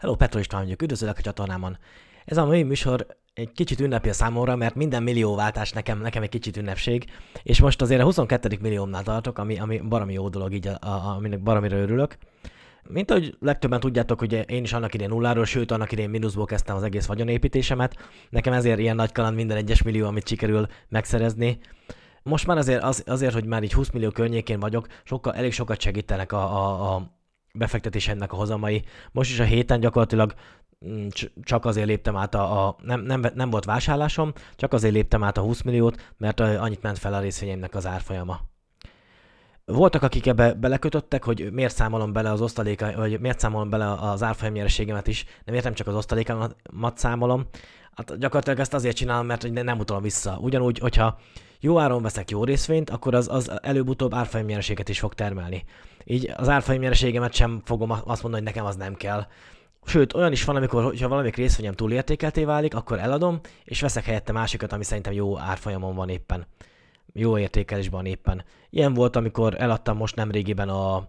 Hello, Petro István vagyok, üdvözlök a csatornámon. Ez a mai műsor egy kicsit ünnepi a számomra, mert minden millióváltás nekem, nekem egy kicsit ünnepség, és most azért a 22. milliómnál tartok, ami, ami baromi jó dolog, így a, a, aminek baromira örülök. Mint ahogy legtöbben tudjátok, hogy én is annak idén nulláról, sőt annak idén mínuszból kezdtem az egész vagyonépítésemet. Nekem ezért ilyen nagy kaland minden egyes millió, amit sikerül megszerezni. Most már azért, az, azért, hogy már így 20 millió környékén vagyok, sokkal, elég sokat segítenek a, a, a befektetésemnek a hozamai. Most is a héten gyakorlatilag mm, csak azért léptem át a, a nem, nem, nem volt vásárlásom, csak azért léptem át a 20 milliót, mert annyit ment fel a részvényeimnek az árfolyama. Voltak, akik ebbe belekötöttek, hogy miért számolom bele az osztaléka, vagy miért számolom bele az árfolyam nyereségemet is, nem értem csak az osztalékamat számolom. Hát gyakorlatilag ezt azért csinálom, mert nem utalom vissza. Ugyanúgy, hogyha jó áron veszek jó részvényt, akkor az, az előbb-utóbb árfolyamnyereséget is fog termelni. Így az árfolyamnyereségemet sem fogom azt mondani, hogy nekem az nem kell. Sőt, olyan is van, amikor ha valamelyik részvényem túlértékelté válik, akkor eladom, és veszek helyette másikat, ami szerintem jó árfolyamon van éppen. Jó értékelésben éppen. Ilyen volt, amikor eladtam most nemrégiben a mm,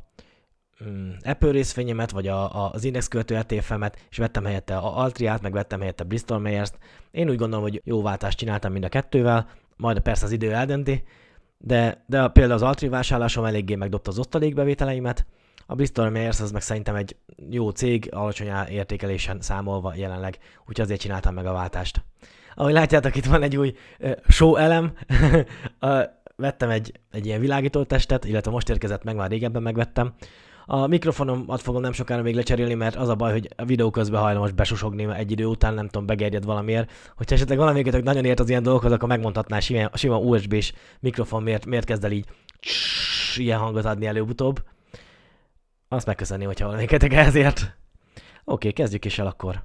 Apple részvényemet, vagy a, a, az index követő ETF-emet, és vettem helyette a Altriát, meg vettem helyette Bristol Myers-t. Én úgy gondolom, hogy jó váltást csináltam mind a kettővel, majd persze az idő eldönti, de, de például az Altri vásárlásom eléggé megdobta az osztalékbevételeimet, a Bristol Myers az meg szerintem egy jó cég, alacsony értékelésen számolva jelenleg, úgyhogy azért csináltam meg a váltást. Ahogy látjátok, itt van egy új show elem, vettem egy, egy ilyen világító testet, illetve most érkezett meg, már régebben megvettem, a mikrofonomat fogom nem sokára még lecserélni, mert az a baj, hogy a videó közben hajlamos besusogni egy idő után, nem tudom, begerjed valamiért. Hogyha esetleg valamelyiket nagyon ért az ilyen dolgokhoz, akkor megmondhatná sima, sima USB-s mikrofon, miért, miért kezd el így ilyen hangot adni előbb-utóbb. Azt megköszönni, hogyha valamelyiket ezért. Oké, okay, kezdjük is el akkor.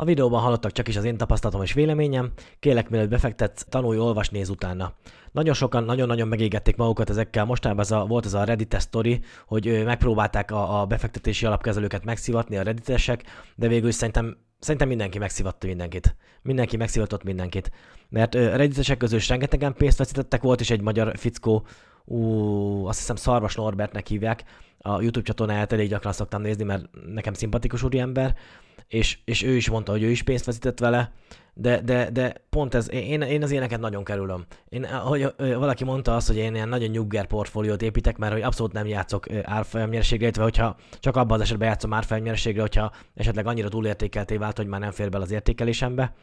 A videóban hallottak csak is az én tapasztalatom és véleményem, kérlek mielőtt befektetsz, tanulj, olvas, néz utána. Nagyon sokan nagyon-nagyon megégették magukat ezekkel, mostában ez a, volt ez a reddit story, hogy megpróbálták a, a befektetési alapkezelőket megszivatni a redditesek, de végül szerintem Szerintem mindenki megszivatta mindenkit. Mindenki megszivatott mindenkit. Mert redditesek közül rengetegen pénzt veszítettek, volt is egy magyar fickó, ú, azt hiszem Szarvas Norbertnek hívják, a YouTube csatornáját elég gyakran szoktam nézni, mert nekem szimpatikus úriember, és, és ő is mondta, hogy ő is pénzt veszített vele, de, de, de pont ez, én, én az éneket nagyon kerülöm. Én, hogy valaki mondta azt, hogy én ilyen nagyon nyugger portfóliót építek, mert hogy abszolút nem játszok árfolyamnyereségre, illetve hogyha csak abban az esetben játszom árfolyamnyereségre, hogyha esetleg annyira túlértékelté vált, hogy már nem fér bele az értékelésembe.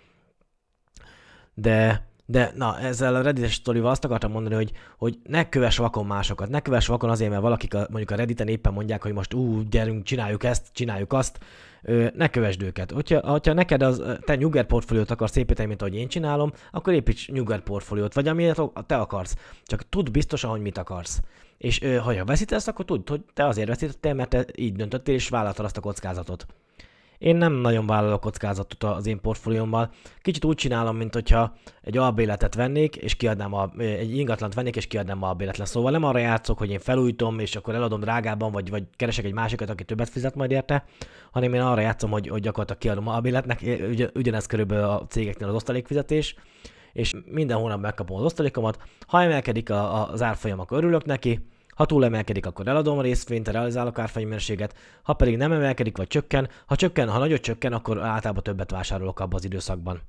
De, de na, ezzel a Reddit-es sztorival azt akartam mondani, hogy, hogy ne kövess vakon másokat. Ne kövess vakon azért, mert valakik a, mondjuk a Redditen éppen mondják, hogy most ú, gyerünk, csináljuk ezt, csináljuk azt. Ö, ne kövesd őket. Hogyha, hogyha neked az, te nyuger portfóliót akarsz építeni, mint ahogy én csinálom, akkor építs nyuger portfóliót, vagy amilyet te akarsz. Csak tudd biztosan, hogy mit akarsz. És ö, ha veszítesz, akkor tudd, hogy te azért veszítettél, mert te így döntöttél, és vállaltad azt a kockázatot. Én nem nagyon vállalok kockázatot az én portfóliómmal. Kicsit úgy csinálom, mint hogyha egy albéletet vennék, és kiadnám a, egy ingatlant vennék, és kiadnám albéletlen. Szóval nem arra játszok, hogy én felújítom, és akkor eladom drágában, vagy, vagy keresek egy másikat, aki többet fizet majd érte, hanem én arra játszom, hogy, hogy gyakorlatilag kiadom albéletnek. Ugy, ugyanez körülbelül a cégeknél az osztalékfizetés és minden hónap megkapom az osztalékomat. Ha emelkedik a, a, az árfolyam, akkor örülök neki, ha túl emelkedik, akkor eladom a részvényt, realizálok árfolyamérséget, ha pedig nem emelkedik vagy csökken, ha csökken, ha nagyot csökken, akkor általában többet vásárolok abban az időszakban.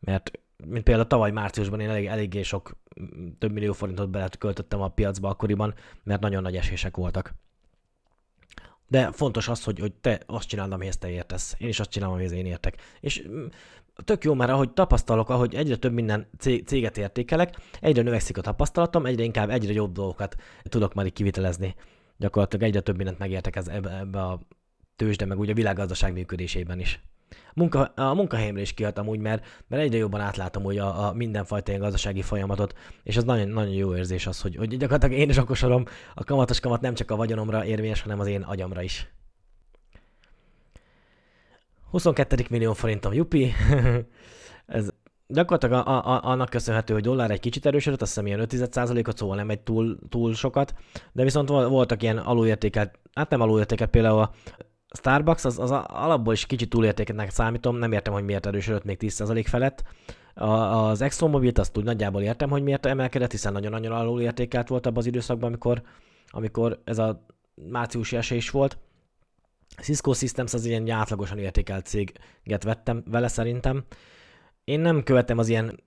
Mert mint például tavaly márciusban én elég, eléggé sok, több millió forintot beleköltöttem a piacba akkoriban, mert nagyon nagy esések voltak. De fontos az, hogy, hogy te azt csináld, amihez te értesz. Én is azt csinálom, amihez én értek. És tök jó, mert ahogy tapasztalok, ahogy egyre több minden céget értékelek, egyre növekszik a tapasztalatom, egyre inkább egyre jobb dolgokat tudok már kivitelezni. Gyakorlatilag egyre több mindent megértek ez, ebbe, a tőzsde, meg úgy a világgazdaság működésében is. Munka, a munkahelyemre is kiadtam úgy, mert, mert egyre jobban átlátom úgy a, a mindenfajta ilyen gazdasági folyamatot, és az nagyon, nagyon jó érzés az, hogy, hogy gyakorlatilag én is okosorom, a kamatos kamat nem csak a vagyonomra érvényes, hanem az én agyamra is. 22. millió forintom, jupi. Ez gyakorlatilag a, a, annak köszönhető, hogy dollár egy kicsit erősödött, azt hiszem ilyen 5%-ot, szóval nem egy túl, túl sokat, de viszont voltak ilyen alulértékelt, hát nem alulértékelt, például a Starbucks, az, az alapból is kicsit túlértéketnek számítom, nem értem, hogy miért erősödött még 10% felett. A, az ExxonMobil-t azt úgy nagyjából értem, hogy miért emelkedett, hiszen nagyon-nagyon alulértékelt volt abban az időszakban, amikor, amikor ez a márciusi esés volt Cisco Systems az ilyen átlagosan értékelt céget vettem vele szerintem. Én nem követem az ilyen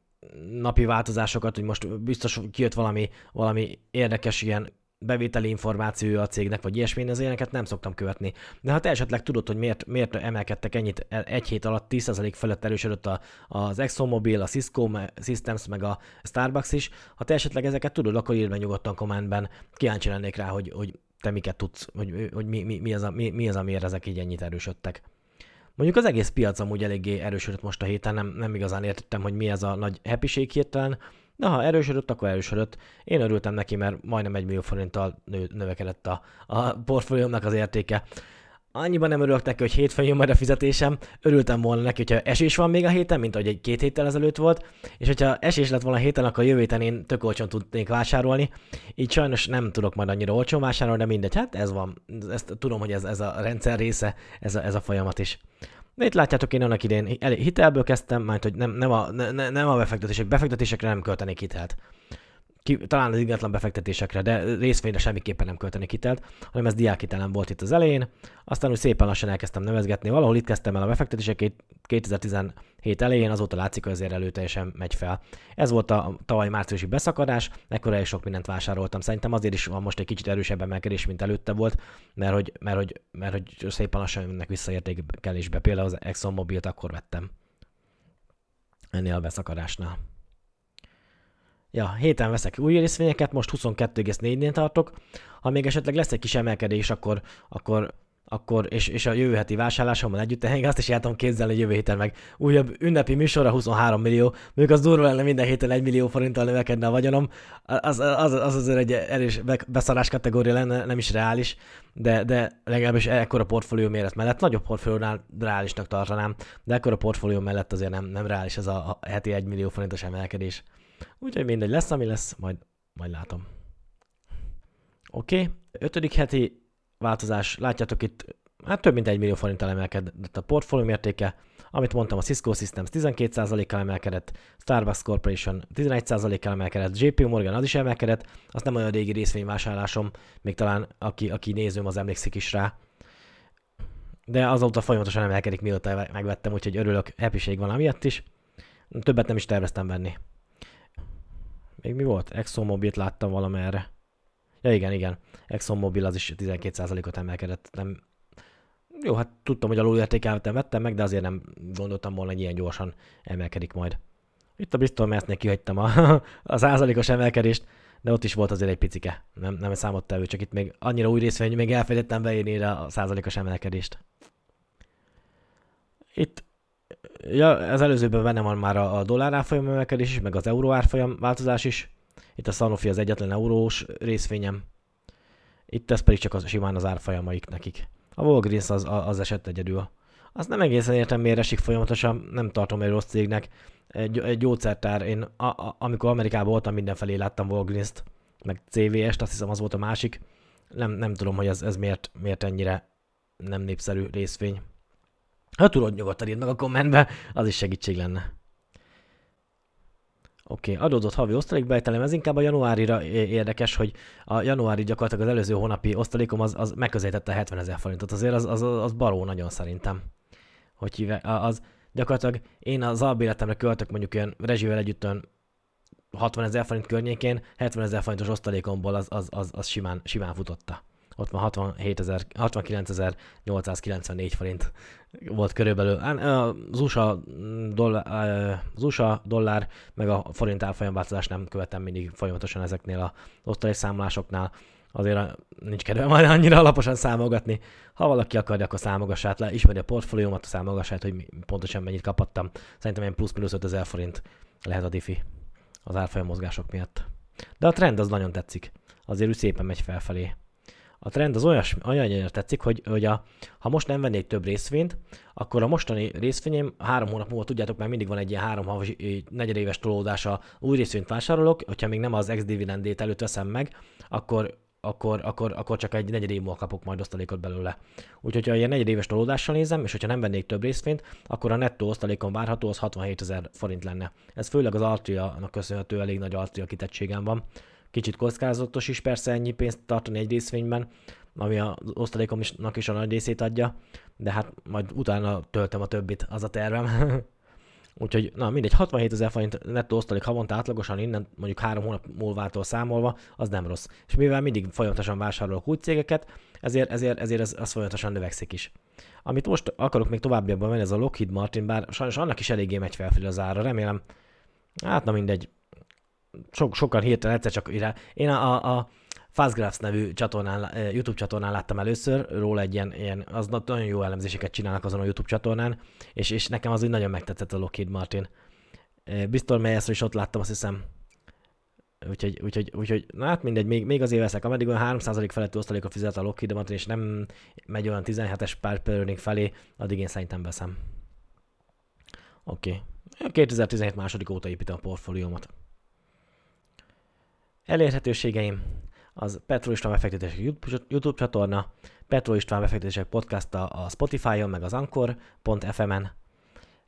napi változásokat, hogy most biztos kijött valami, valami érdekes ilyen bevételi információja a cégnek, vagy ilyesmi, én az ilyeneket nem szoktam követni. De ha te esetleg tudod, hogy miért, miért emelkedtek ennyit egy hét alatt, 10% felett erősödött a, az ExxonMobil, a Cisco Systems, meg a Starbucks is, ha te esetleg ezeket tudod, akkor írd meg nyugodtan kommentben, kíváncsi lennék rá, hogy, hogy te miket tudsz, hogy, hogy mi, mi, mi, az a, mi, mi az, amiért ezek így ennyit erősödtek. Mondjuk az egész piac amúgy eléggé erősödött most a héten, nem, nem igazán értettem, hogy mi ez a nagy happység hirtelen, de ha erősödött, akkor erősödött. Én örültem neki, mert majdnem egy millió forinttal növekedett a, a portfóliómnak az értéke. Annyiban nem örülök neki, hogy hétfőn jön majd a fizetésem. Örültem volna neki, hogyha esés van még a héten, mint ahogy egy két héttel ezelőtt volt, és hogyha esés lett volna a héten, akkor jövő héten én tök olcsón tudnék vásárolni. Így sajnos nem tudok majd annyira olcsón vásárolni, de mindegy, hát ez van. Ezt tudom, hogy ez, ez a rendszer része, ez a, ez a folyamat is. De itt látjátok, én annak idén hitelből kezdtem, majd hogy nem, nem, a, ne, nem a befektetések, befektetésekre nem költenék hitelt ki, talán az ingatlan befektetésekre, de részvényre semmiképpen nem költeni hitelt, hanem ez diákhitelem volt itt az elején. Aztán úgy szépen lassan elkezdtem nevezgetni, valahol itt kezdtem el a befektetéseket 2017 elején, azóta látszik, hogy azért előteljesen megy fel. Ez volt a tavaly márciusi beszakadás, ekkor is sok mindent vásároltam. Szerintem azért is van most egy kicsit erősebb emelkedés, mint előtte volt, mert hogy, mert hogy, mert hogy szépen lassan jönnek visszaértékelésbe. Például az ExxonMobil-t akkor vettem ennél a beszakadásnál. Ja, héten veszek új részvényeket, most 22,4-nél tartok. Ha még esetleg lesz egy kis emelkedés, akkor, akkor akkor, és, és a jövő heti vásárlásommal együtt, én azt is el tudom képzelni, hogy jövő héten meg újabb ünnepi műsorra 23 millió, mondjuk az durva lenne minden héten 1 millió forinttal növekedne a vagyonom, az, az, az azért egy erős beszarás kategória lenne, nem is reális, de, de legalábbis ekkora portfólió méret mellett, nagyobb portfóliónál reálisnak tartanám, de ekkora portfólió mellett azért nem, nem reális ez a heti 1 millió forintos emelkedés. Úgyhogy mindegy, lesz, ami lesz, majd, majd látom. Oké, okay. ötödik heti változás, látjátok itt, hát több mint egy millió forinttal emelkedett a portfólió értéke, amit mondtam, a Cisco Systems 12%-kal emelkedett, Starbucks Corporation 11%-kal emelkedett, JP Morgan az is emelkedett, az nem olyan régi részvényvásárlásom, még talán aki, aki nézőm, az emlékszik is rá. De azóta folyamatosan emelkedik, mióta megvettem, úgyhogy örülök, happység van amiatt is. Többet nem is terveztem venni. Még mi volt? ExxonMobil-t láttam valamerre. Ja igen, igen. ExxonMobil az is 12%-ot emelkedett. Nem... Jó, hát tudtam, hogy alulértékeltem, vettem meg, de azért nem gondoltam volna, hogy ilyen gyorsan emelkedik majd. Itt a Bristol Mass-nél kihagytam a, a százalékos emelkedést, de ott is volt azért egy picike. Nem, nem számottevő, csak itt még annyira új részvény, még elfelejtettem beírni a százalékos emelkedést. Itt ja, az előzőben benne van már a, a dollár árfolyam emelkedés is, meg az euró árfolyam változás is. Itt a Sanofi az egyetlen eurós részvényem. Itt ez pedig csak az, simán az árfolyamaik nekik. A Walgreens az, az esett egyedül. Azt nem egészen értem, miért esik folyamatosan, nem tartom egy rossz cégnek. Egy, egy gyógyszertár, én a, a, amikor Amerikában voltam, mindenfelé láttam Walgreens-t, meg CVS-t, azt hiszem az volt a másik. Nem, nem tudom, hogy ez, ez miért, miért ennyire nem népszerű részvény. Ha tudod, nyugodtan írd meg a kommentbe, az is segítség lenne. Oké, okay. adódott havi osztalékbevételem, ez inkább a januárira érdekes, hogy a januári gyakorlatilag az előző hónapi osztalékom az, az megközelítette a 70 ezer forintot, azért az, az, az baró nagyon szerintem. Hogy híve, az gyakorlatilag én az albéletemre költök mondjuk olyan rezsivel együtt olyan 60 ezer forint környékén, 70 ezer forintos osztalékomból az, az, az, az simán, simán futotta ott van 69.894 forint volt körülbelül. Az USA, dollár, az USA dollár meg a forint árfolyamváltozás nem követem mindig folyamatosan ezeknél a osztalékszámlásoknál. Azért nincs kedve majd annyira alaposan számolgatni. Ha valaki akarja, akkor számogassát le, ismeri a portfóliómat, számogassát, hogy pontosan mennyit kapattam. Szerintem ilyen plusz-minusz 5000 forint lehet a diffi az árfolyam mozgások miatt. De a trend az nagyon tetszik. Azért úgy szépen megy felfelé a trend az olyas, olyan tetszik, hogy, hogy a, ha most nem vennék több részvényt, akkor a mostani részvényem három hónap múlva, tudjátok, már mindig van egy ilyen három havi, negyedéves tolódás a új részvényt vásárolok, hogyha még nem az ex-dividendét előtt veszem meg, akkor akkor, akkor, akkor csak egy negyed év múlva kapok majd osztalékot belőle. Úgyhogy ha ilyen negyedéves tolódással nézem, és hogyha nem vennék több részvényt, akkor a nettó osztalékon várható az 67 ezer forint lenne. Ez főleg az Altria-nak köszönhető, elég nagy Altria kitettségem van. Kicsit kockázatos is persze ennyi pénzt tartani egy részvényben, ami az osztalékomnak is a nagy részét adja, de hát majd utána töltöm a többit, az a tervem. Úgyhogy, na mindegy, 67 ezer forint nettó osztalék havonta átlagosan innen, mondjuk három hónap múlvától számolva, az nem rossz. És mivel mindig folyamatosan vásárolok új cégeket, ezért, ezért, ezért ez, az folyamatosan növekszik is. Amit most akarok még továbbiakban venni, ez a Lockheed Martin, bár sajnos annak is eléggé megy felfelé az ára, remélem. Hát na mindegy, sok, sokan hirtelen egyszer csak irá. Én a, a, Fastgraphs nevű csatornán, YouTube csatornán láttam először róla egy ilyen, ilyen az nagyon jó elemzéseket csinálnak azon a YouTube csatornán, és, és nekem az úgy nagyon megtetszett a Lockheed Martin. Biztos melyesről is ott láttam, azt hiszem. Úgyhogy, úgyhogy, úgyhogy na hát mindegy, még, még azért veszek, ameddig olyan 3% feletti osztalékot fizet a Lockheed Martin, és nem megy olyan 17-es pár felé, addig én szerintem veszem. Oké. Okay. 2017 második óta építem a portfóliómat. Elérhetőségeim az Petro István befektetések YouTube csatorna, Petro István befektetések podcast a Spotify-on, meg az Anchor.fm-en,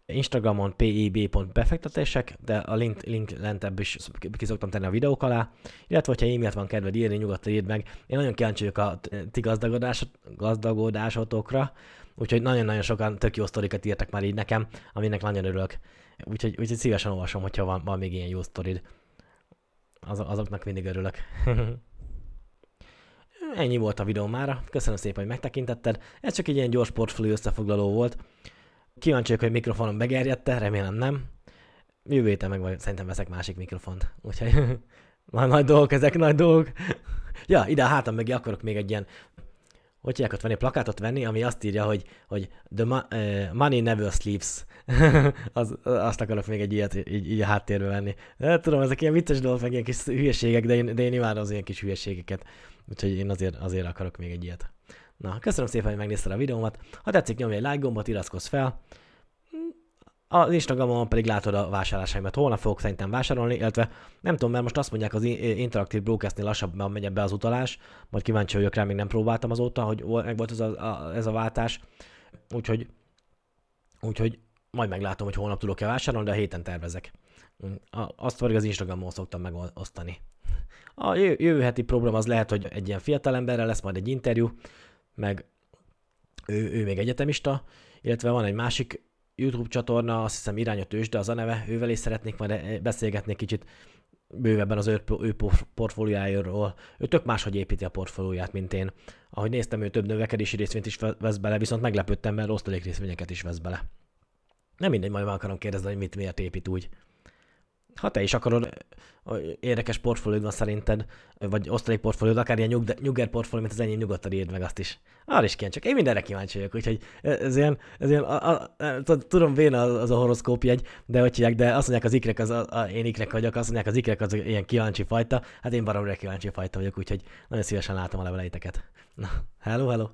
Instagramon pib.befektetések, de a link, link lentebb is ki szoktam tenni a videók alá, illetve hogyha e-mailt van kedved írni, nyugodtan írd meg. Én nagyon kíváncsi vagyok a ti gazdagodás, gazdagodásotokra, úgyhogy nagyon-nagyon sokan tök jó sztorikat írtak már így nekem, aminek nagyon örülök. Úgyhogy, úgyhogy szívesen olvasom, hogyha van, van még ilyen jó sztorid. Az, azoknak mindig örülök. Ennyi volt a videó mára. Köszönöm szépen, hogy megtekintetted. Ez csak egy ilyen gyors portfólió összefoglaló volt. Kíváncsi hogy mikrofonom begerjedte, remélem nem. Jövő héten meg vagy, szerintem veszek másik mikrofont. Úgyhogy nagy, nagy dolgok ezek, nagy dolgok. ja, ide a hátam mögé akarok még egy ilyen hogy hívják venni, plakátot venni, ami azt írja, hogy, hogy the mo- uh, money never sleeps. az, azt akarok még egy ilyet így, így a háttérbe venni. De, tudom, ezek ilyen vicces dolgok, meg ilyen kis hülyeségek, de én, de én imádom az ilyen kis hülyeségeket. Úgyhogy én azért, azért akarok még egy ilyet. Na, köszönöm szépen, hogy megnézted a videómat. Ha tetszik, nyomj egy like gombot, iratkozz fel. Az Instagramon pedig látod a vásárlásaimat. Holnap fogok szerintem vásárolni, illetve nem tudom, mert most azt mondják az interaktív broadcastnél lassabban megy be az utalás, majd kíváncsi vagyok rá, még nem próbáltam azóta, hogy meg volt ez a, a, ez a váltás. Úgyhogy, úgyhogy majd meglátom, hogy holnap tudok-e vásárolni, de a héten tervezek. Azt pedig az Instagramon szoktam megosztani. A jövő heti program az lehet, hogy egy ilyen fiatal emberrel lesz majd egy interjú, meg ő, ő még egyetemista, illetve van egy másik YouTube csatorna, azt hiszem Irány a de az a neve, ővel is szeretnék majd beszélgetni kicsit bővebben az ő, ő portfóliájáról. Ő tök máshogy építi a portfólióját, mint én. Ahogy néztem, ő több növekedési részvényt is vesz bele, viszont meglepődtem, mert osztalék részvényeket is vesz bele. Nem mindegy, majd meg akarom kérdezni, hogy mit miért épít úgy. Ha te is akarod, érdekes portfóliód van szerinted, vagy osztalék portfóliód, akár ilyen nyug, nyugger portfólió, mint az enyém, nyugodtan írd meg azt is. Arra is kíváncsi, én mindenre kíváncsi vagyok, úgyhogy ez ilyen, ez ilyen a, a, a, tudom, véna az, a horoszkóp jegy, de hogy de azt mondják az ikrek, az, a, a, én ikrek vagyok, azt mondják az ikrek az ilyen kíváncsi fajta, hát én baromra kíváncsi fajta vagyok, úgyhogy nagyon szívesen látom a leveleiteket. Na, hello, hello!